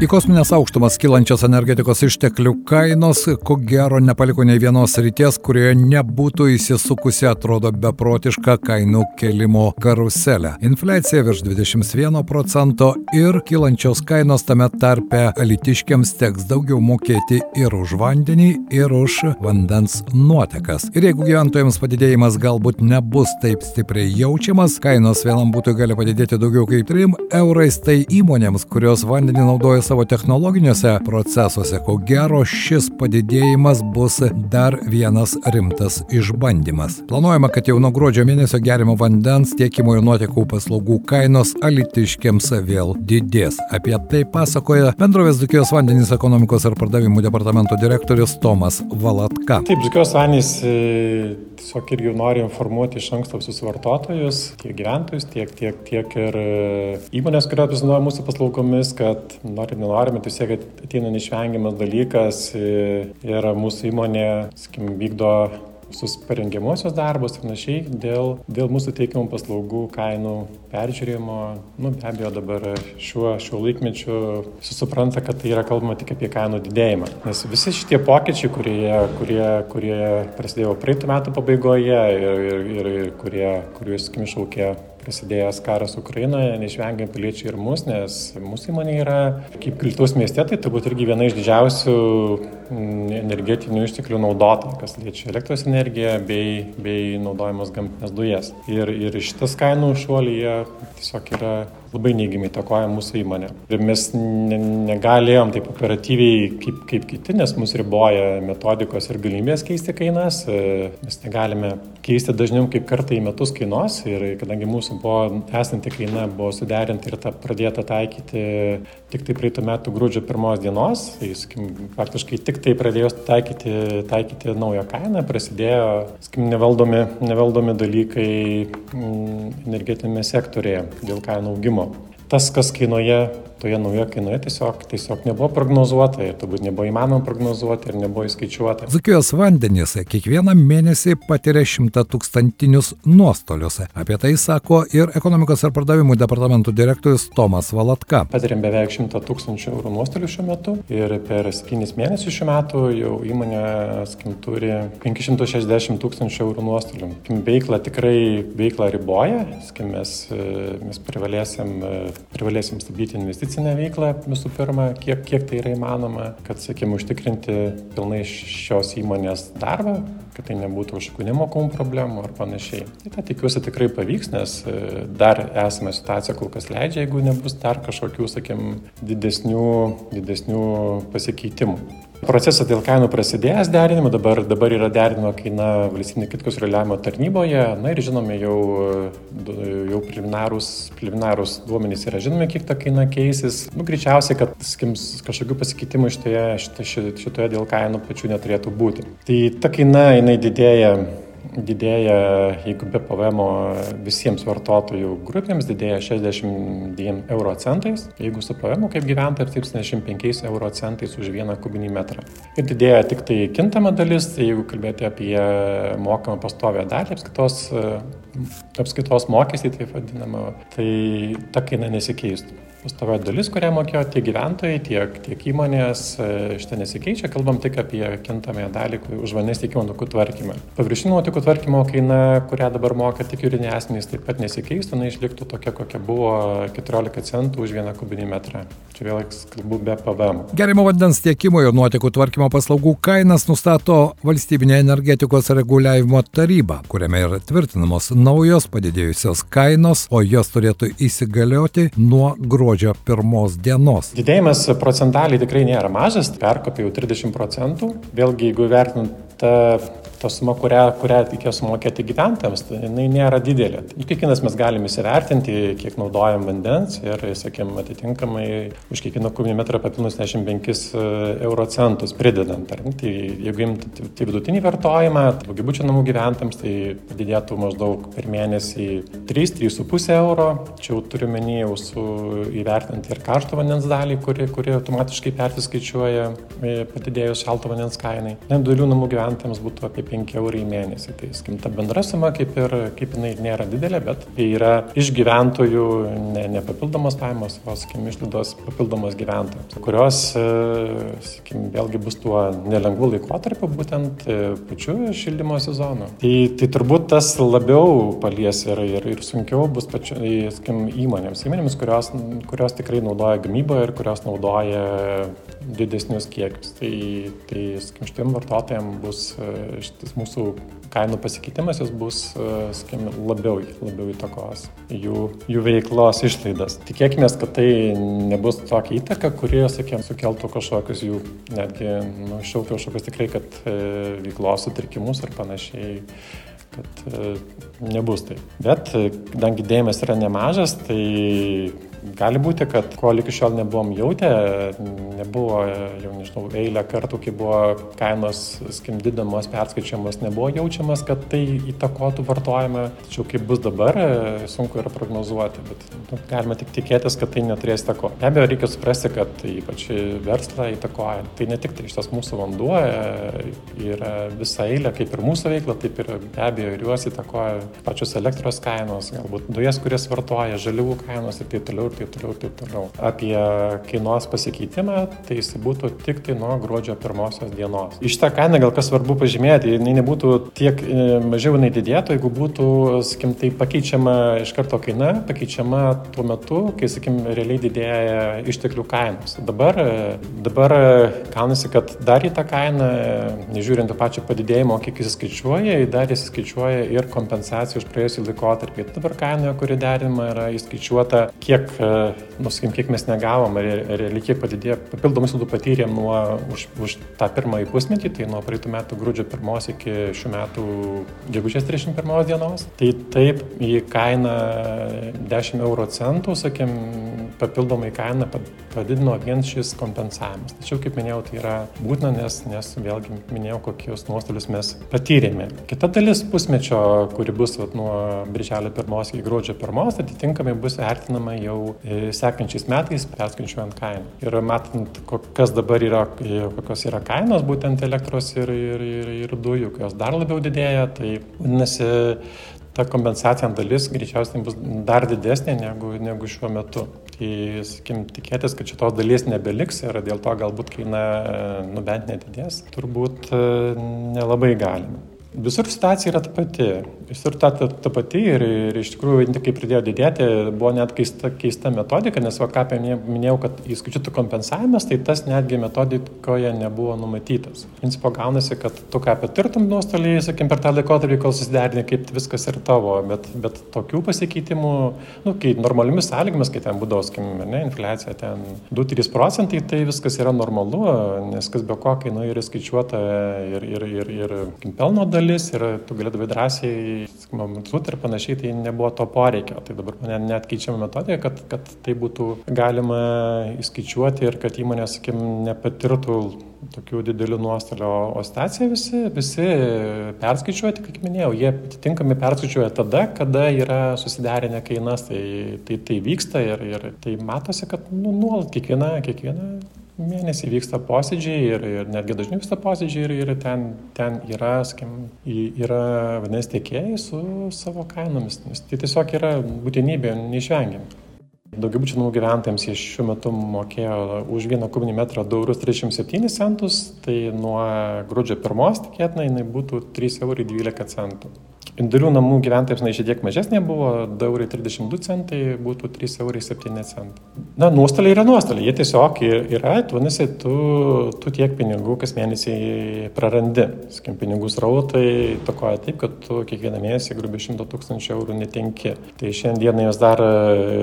Į kosminės aukštumas kylančios energetikos išteklių kainos, ko gero, nepaliko nei vienos ryties, kurioje nebūtų įsisukusi, atrodo, beprotiška kainų kelimo karuselė. Infliacija virš 21 procento ir kylančios kainos tame tarpe alitiškiams teks daugiau mokėti ir už vandenį, ir už vandens nuotekas. Ir jeigu gyventojams padidėjimas galbūt nebus taip stipriai jaučiamas, kainos vienam būtų gali padidėti daugiau kaip 3 eurais, tai įmonėms, kurios vandenį naudoja savo technologiniuose procesuose, ko gero šis padidėjimas bus dar vienas rimtas išbandymas. Planuojama, kad jau nuo gruodžio mėnesio gerimo vandens tiekimo ir nuotekų paslaugų kainos alitiškiams vėl didės. Apie tai pasakoja bendrovės Dukijos vandenys ekonomikos ir pardavimų departamento direktorius Tomas Valatka. Taip, Dukijos vandenys e, tiesiog irgi nori informuoti iš anksto visus vartotojus, tiek gyventojus, tiek, tiek, tiek ir e, įmonės, kurios pasinaudoja mūsų paslaugomis, kad nori nenorime, tai tiek ateina neišvengiamas dalykas ir mūsų įmonė, sakykim, vykdo visus parengiamuosius darbus ir panašiai dėl, dėl mūsų teikiamų paslaugų kainų peržiūrėjimo. Nu, be abejo, dabar šiuo, šiuo laikmečiu supranta, kad tai yra kalbama tik apie kainų didėjimą. Nes visi šitie pokyčiai, kurie, kurie, kurie prasidėjo praeitų metų pabaigoje ir, ir, ir, ir kurie, kuriuos, sakykim, šaukė prasidėjęs karas Ukrainoje, neišvengiam piliečių ir mus, nes mūsų įmonė yra, kaip Kiltus mieste, tai turbūt irgi viena iš didžiausių mm, energetinių išteklių naudotojų, kas liečia elektros energiją bei, bei naudojamas gamtinės dujas. Ir, ir šitas kainų šuolyje tiesiog yra labai neigiamai įtakoja mūsų įmonę. Ir mes ne, negalėjom taip operatyviai kaip, kaip kiti, nes mus riboja metodikos ir galimybės keisti kainas. Mes negalime keisti dažniau kaip kartą į metus kainos ir kadangi mūsų buvo esanti kaina buvo suderinta ir ta pradėta taikyti tik tai praeitų metų gruodžio pirmos dienos, tai sakim, faktiškai tik tai pradėjus taikyti, taikyti naują kainą, prasidėjo sakim, nevaldomi, nevaldomi dalykai mm, energetinėme sektorėje dėl kainų augimo tas, kas kainoje toje naujoje kainoje tiesiog, tiesiog nebuvo prognozuota ir turbūt nebuvo įmanoma prognozuoti ir nebuvo įskaičiuota. Zukijos vandenys kiekvieną mėnesį patiria šimta tūkstantinius nuostolius. Apie tai sako ir ekonomikos ir pardavimų departamentų direktorius Tomas Valatka. Patiriam beveik šimta tūkstančių eurų nuostolių šiuo metu ir per 7 mėnesius šiuo metu jau įmonė skim, turi 560 tūkstančių eurų nuostolių. Veikla tikrai veikla riboja, skim, mes, mes privalėsim, privalėsim stabdyti investiciją investicinę veiklą visų pirma, kiek, kiek tai yra įmanoma, kad, sakykime, užtikrinti pilnai šios įmonės darbą, kad tai nebūtų kažkokių nemokamų problemų ar panašiai. Tai tą tikiuosi tikrai pavyks, nes e, dar esame situacija kol kas leidžia, jeigu nebus dar kažkokių, sakykime, didesnių, didesnių pasikeitimų. Procesas dėl kainų prasidėjęs derinimo, dabar, dabar yra derinimo kaina valstybinė kitkos reguliavimo tarnyboje. Na ir žinome, jau, jau preliminarūs, preliminarūs duomenys yra žinome, kiek ta kaina keisis. Nu, greičiausiai, kad skims, kažkokių pasikeitimų šitoje, šitoje, šitoje dėl kainų pačių neturėtų būti. Tai ta kaina, jinai didėja didėja, jeigu be PVM visiems vartotojų grupėms didėja 62 euro centais, jeigu su PVM kaip gyventojams taip 75 euro centais už vieną kubinį metrą. Ir didėja tik tai kintama dalis, tai jeigu kalbėti apie mokamą pastovę dalį apskaitos, apskaitos mokestį, taip vadinamą, tai ta kaina nesikeistų pastovioji dalis, kurią mokėjo tiek gyventojai, tiek, tiek įmonės, e, šitą nesikeičia, kalbam tik apie kintamąją dalį už vandens tiekimo nuotekų tvarkymą. Paviršinių nuotekų tvarkymo kaina, kurią dabar moka tik juridiniai asmenys, taip pat nesikeistų, jinai išliktų tokia, kokia buvo 14 centų už vieną kubinį metrą. Čia vėl kalbu be PVM. Gerimo vandens tiekimo ir nuotekų tvarkymo paslaugų kainas nustato valstybinė energetikos reguliavimo taryba, kuriame yra tvirtinamos naujos padidėjusios kainos, o jos turėtų įsigalioti nuo gruodžio gruodžio pirmos dienos. Didėjimas procentaliai tikrai nėra mažas, perkopė jau 30 procentų. Vėlgi, jeigu vertinant tą ta suma, kurią, kurią reikės sumokėti gyventojams, tai jinai nėra didelė. Tai kiekvienas mes galime įsivertinti, kiek naudojam vandens ir, sakykime, atitinkamai už kiekvieną kubinį metrą papilnus 65 e, euro centus pridedant. Ar, tai jeigu imti tai vidutinį vartojimą, daugiabučio namų gyventojams, tai padidėtų maždaug per mėnesį 3-3,5 euro. Čia jau turiu menį su įvertinti ir karšto vandens dalį, kuri, kuri automatiškai persiskaičiuoja e, padidėjus šalto vandens kainai. Nedalių namų gyventojams būtų apie 5 eurų į mėnesį. Tai skim, ta bendra suma kaip ir kaip jinai nėra didelė, bet tai yra iš gyventojų ne, ne papildomos pajamos, o skim, išlaidos papildomos gyventojams, kurios, e, skim, vėlgi bus tuo nelengvu laikotarpiu, būtent e, pačiu šildymo sezonu. Tai, tai turbūt tas labiau palies ir, ir, ir sunkiau bus pačiu, skim, įmonėms. Įmonėms, kurios, kurios tikrai naudoja gamybą ir kurios naudoja didesnius kiekius. Tai, tai skim, šitiem vartotojams bus e, šitas mūsų kainų pasikeitimas, jis bus skim, labiau, labiau įtakos jų, jų veiklos išlaidas. Tikėkime, kad tai nebus tokia įtaka, kuri, sakėm, sukeltų kažkokius jų, netgi, nu, iššauktų kažkokius tikrai, kad e, veiklos sutrikimus ir panašiai kad e, nebus taip. Bet e, kadangi dėmesys yra nemažas, tai Gali būti, kad ko iki šiol nebuvom jautę, nebuvo, jau nežinau, eilę kartų, kai buvo kainos skimdydamos, perskaičiamos, nebuvo jaučiamas, kad tai įtakotų vartojimą. Tačiau kaip bus dabar, sunku yra prognozuoti, bet nu, galima tik tikėtis, kad tai neturės įtako. Be abejo, reikia suprasti, kad ypač verslą įtakoja. Tai ne tik tai šitas mūsų vanduo, yra visa eilė, kaip ir mūsų veikla, taip ir be abejo ir juos įtakoja pačios elektros kainos, galbūt dujas, kurias vartoja, žaliavų kainos ir taip toliau ir taip toliau taip toliau. Apie kainos pasikeitimą, tai jis būtų tik tai nuo gruodžio pirmosios dienos. Iš tą kainą gal kas svarbu pažymėti, jinai nebūtų tiek e, mažiau jinai didėtų, jeigu būtų, sakim, tai pakeičiama iš karto kaina, pakeičiama tuo metu, kai, sakim, realiai didėja išteklių kainos. Dabar, e, dabar kaunasi, kad dar į tą kainą, nežiūrint pačio padidėjimo, kiek jis skaičiuoja, dar jis skaičiuoja ir kompensacijų už praėjusį laikotarpį. Dabar kaina, kuri derinama, yra įskaičiuota, kiek nu, sakykim, kiek mes negavom, realiai kiek padidėjo, papildomai sudų patyrėm nuo, už, už tą pirmąjį pusmetį, tai nuo praeitų metų gruodžio 1 iki šių metų gegužės 31 dienos. Tai taip į kainą 10 euro centų, sakykim, papildomai kainą padidino vien šis kompensavimas. Tačiau, kaip minėjau, tai yra būtina, nes, nes vėlgi minėjau, kokius nuostolius mes patyrėme. Kita dalis pusmečio, kuri bus vat, nuo birželio 1 iki gruodžio 1, atitinkamai bus vertinama jau E, sekančiais metais perskaičiuojant kainą. Ir matant, kas dabar yra, e, kokios yra kainos būtent elektros ir, ir, ir, ir dujų, jos dar labiau didėja, tai vadinasi, ta kompensacija dalis greičiausiai bus dar didesnė negu, negu šiuo metu. Tai, sakykim, tikėtis, kad šitos dalies nebeliks ir dėl to galbūt kaina, nu bent nedidės, turbūt nelabai galime. Visur situacija yra ta pati. Visur ta, ta, ta pati ir, ir iš tikrųjų, kai pradėjo didėti, buvo net keista, keista metodika, nes va ką minėjau, kad įskaičiuotų kompensavimas, tai tas netgi metodikoje nebuvo numatytas. Principo gaunasi, kad tu ką patirtum nuostolį, sakim, per tą laikotarpį, kol susiderini, kaip viskas yra tavo, bet, bet tokių pasikeitimų, nu, kai normaliomis sąlygomis, kai ten būdavo, sakim, ne, infliacija ten 2-3 procentai, tai viskas yra normalu, nes kas be ko, kai nu, yra skaičiuota ir, ir, ir, ir, ir pelno dalis dalis ir tu galėdavai drąsiai montuoti ir panašiai, tai nebuvo to poreikio. Tai dabar net, net keičiama metodika, kad, kad tai būtų galima įskaičiuoti ir kad įmonė, sakim, nepatirtų tokių didelių nuostolių, o stacija visi, visi perskaičiuoti, kaip minėjau, jie atitinkami perskaičiuoja tada, kada yra susiderinę kainas, tai tai, tai vyksta ir, ir tai matosi, kad nu, nuolat kiekviena, kiekviena mėnesį vyksta posėdžiai ir, ir netgi dažniau vyksta posėdžiai ir, ir ten, ten yra, sakim, yra vadinasi tiekėjai su savo kainomis, nes tai tiesiog yra būtinybė, neišvengiama. Daugiabučių namų gyventojams jie šiuo metu mokėjo už vieną kubinį metrą 2,37 centus, tai nuo gruodžio 1 tikėtina jinai būtų 3,12 eurų. Individualių namų gyventojams na, šiek tiek mažesnė buvo 2 eurai 32 centai, būtų 3 eurai 7 centai. Na, nuostoliai yra nuostoliai, jie tiesiog yra, vadinasi, tu, tu tiek pinigų kas mėnesį prarandi. Skim, pinigų srautai tokoja taip, kad tu kiekvieną mėnesį grubiai 100 tūkstančių eurų netenki. Tai šiandieną jos dar,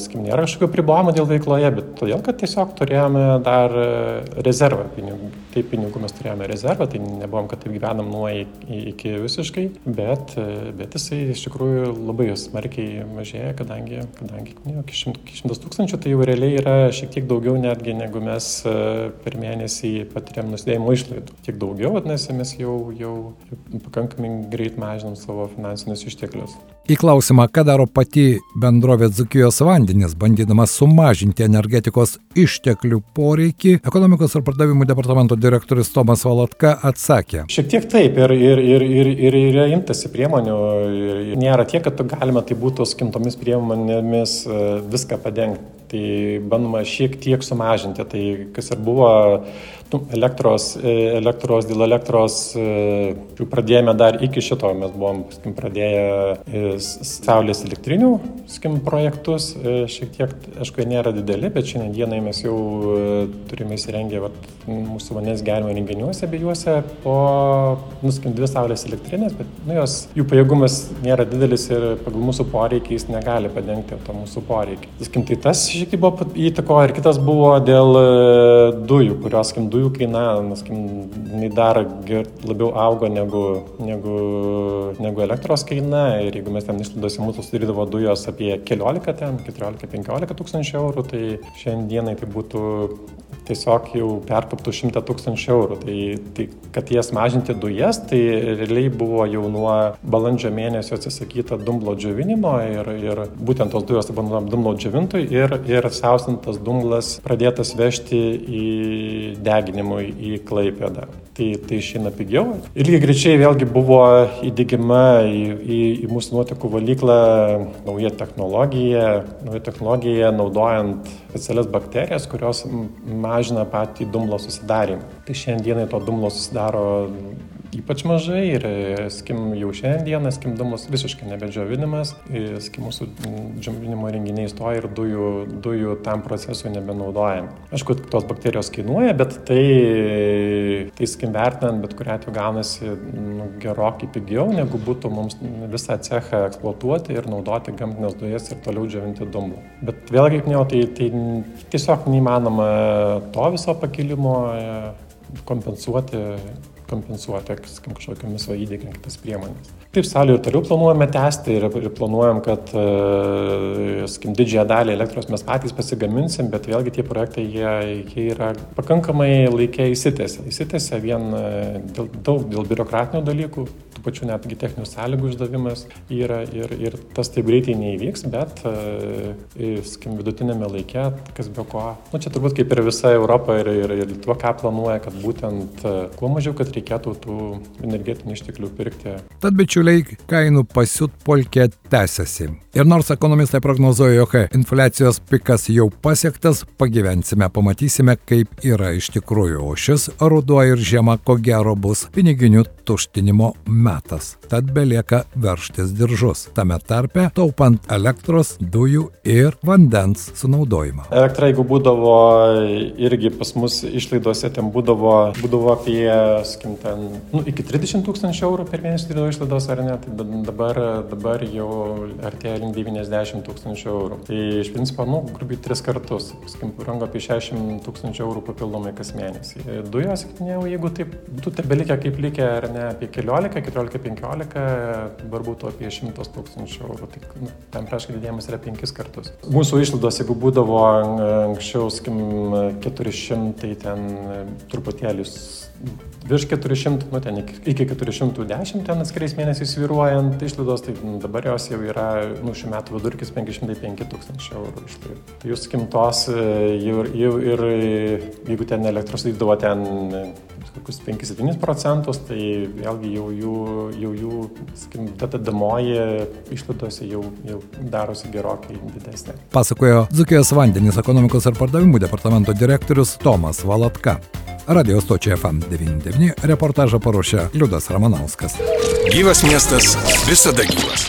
skim, nėra kažkokių pribojimų dėl veikloje, bet todėl, kad tiesiog turėjome dar rezervą pinigų. Taip pinigų mes turėjome rezervą, tai nebuvom, kad taip gyvenam nuo iki visiškai, bet bet jisai iš tikrųjų labai smarkiai mažėja, kadangi, kadangi ne, iki šimtas tūkstančių tai jau realiai yra šiek tiek daugiau netgi negu mes e, per mėnesį patiriam nusidėjimo išlaidų. Tiek daugiau, vadinasi, mes jau, jau pakankamai greit mažinam savo finansinius išteklius. Į klausimą, ką daro pati bendrovė Dzukijos vandenis, bandydama sumažinti energetikos išteklių poreikį, ekonomikos ir pardavimų departamento direktorius Tomas Valatka atsakė. Šiek tiek taip ir, ir, ir, ir, ir yra imtasi priemonių. Nėra tiek, kad galima tai būtų skintomis priemonėmis e, viską padengti. Tai bandoma šiek tiek sumažinti. Tai kas ir buvo nu, elektros, e, elektros, dėl elektros e, jau pradėjome dar iki šito, mes buvom skim, pradėję e, saulės elektrinių skim, projektus, šiek tiek, aišku, nėra dideli, bet šiandienai mes jau turime įsirengę vat, mūsų vandens gerimo renginiuose abiejuose po, nuskim, dvi saulės elektrinės, bet nu, jos, jų pajėgumas nėra didelis ir pagal mūsų poreikį jis negali padengti to mūsų poreikį. Skim, tai tas šiek tiek buvo įtako ir kitas buvo dėl dujų, kurios, skim, dujų dujų kaina, naskim, jinai dar labiau auga negu, negu, negu elektros kaina ir jeigu mes ten išlaidose mūsų sudarydavo dujos apie keliolika ten, 14-15 tūkstančių eurų, tai šiandienai tai būtų tiesiog jau perkoptų 100 tūkstančių eurų. Tai, tai kad jas mažinti dujas, tai realiai buvo jau nuo balandžio mėnesio atsisakyta dumblo džiovinimo ir, ir būtent tos dujos tai buvo dumblo džiovintui ir, ir sausintas dumblas pradėtas vežti į deginimui į Klaipėdą. Tai, tai išeina pigiau. Ir lygiai greičiai vėlgi buvo įdėgyma į, į, į mūsų nuotekų valyklą nauja technologija, nauja technologija naudojant specialias bakterijas, kurios mažina patį dumblo susidarimą. Tai šiandienai to dumblo susidaro ypač mažai ir, skim, jau šiandieną skimdamas visiškai nebedžiovinimas, skim, mūsų džiovinimo renginiai stoja ir dujų, dujų tam procesui nebenaudojam. Aišku, tos bakterijos kainuoja, bet tai, tai skim vertinant, bet kuriu atveju gaunasi nu, gerokai pigiau, negu būtų mums visą cechą eksploatuoti ir naudoti gamtinės dujas ir toliau džiovinti dumblą. Bet vėlgi, kaip minėjau, tai, tai tiesiog neįmanoma to viso pakilimo kompensuoti kompensuoti kažkokiamis va įdėkiant kitas priemonės. Taip, salį ir toliau planuojame tęsti ir, ir planuojam, kad, e, skim, didžiąją dalį elektros mes patys pasigaminsim, bet vėlgi tie projektai, jie, jie yra pakankamai laikė įsitęsia. Įsitęsia vien e, dėl, daug dėl biurokratinių dalykų, tų pačių netgi techninių sąlygų išdavimas yra ir, ir tas taip greitai neįvyks, bet, e, skim, vidutinėme laike, kas be ko, nu čia turbūt kaip ir visa Europa ir, ir, ir Lietuva, ką planuoja, kad būtent kuo mažiau, kad reikėtų tų energetinių išteklių pirkti. Tad bičiuliai, kainų pasiutpolkė tęsiasi. Ir nors ekonomistai prognozuoja, jog infliacijos pikas jau pasiektas, pagyvensime, pamatysime, kaip yra iš tikrųjų. O šis ruduo ir žiema ko gero bus piniginių tuštinimo metas. Tad belieka verštis diržus. Tame tarpe taupant elektros, dujų ir vandens sunaudojimą. Elektra, jeigu būdavo irgi pas mus išlaidose, ten būdavo, būdavo apie, sakykim, ten nu, iki 30 tūkstančių eurų per mėnesį turėdavo išlaidos ar ne, tai dabar, dabar jau artėja link 90 tūkstančių eurų. Tai iš principo, nu, grubiai tris kartus, sakykim, rango apie 60 tūkstančių eurų papildomai kas mėnesį. Dujos, kaip minėjau, jeigu taip būtų tebelikę kaip likę ar ne apie 14, 14, 15, dabar būtų apie 100 tūkstančių. Tai nu, ten praškai didėjimas yra penkis kartus. Mūsų išlaidos, jeigu būdavo anksčiau, sakykim, 400, ten truputėlį virš 400, nu ten iki 410 ten atskiriais mėnesiais sviruojant išlaidos, tai dabar jos jau yra, nu šiuo metu vidurkis 505 tūkstančių eurų išlaidų. Tai jūs skimtos jau, jau ir jeigu ten elektros įdavo ten kokius 5-7 procentus, tai vėlgi jau jų, jau jų skim, ta dedamoji išlaidose jau, jau darosi gerokai didesnė. Pasakojo Dzukijos vandenys ekonomikos ir pardavimų departamento direktorius Tomas Valatka. Radio stočiai FM99 reportažą paruošė Liudas Ramanauskas. Gyvas miestas visada gyvas.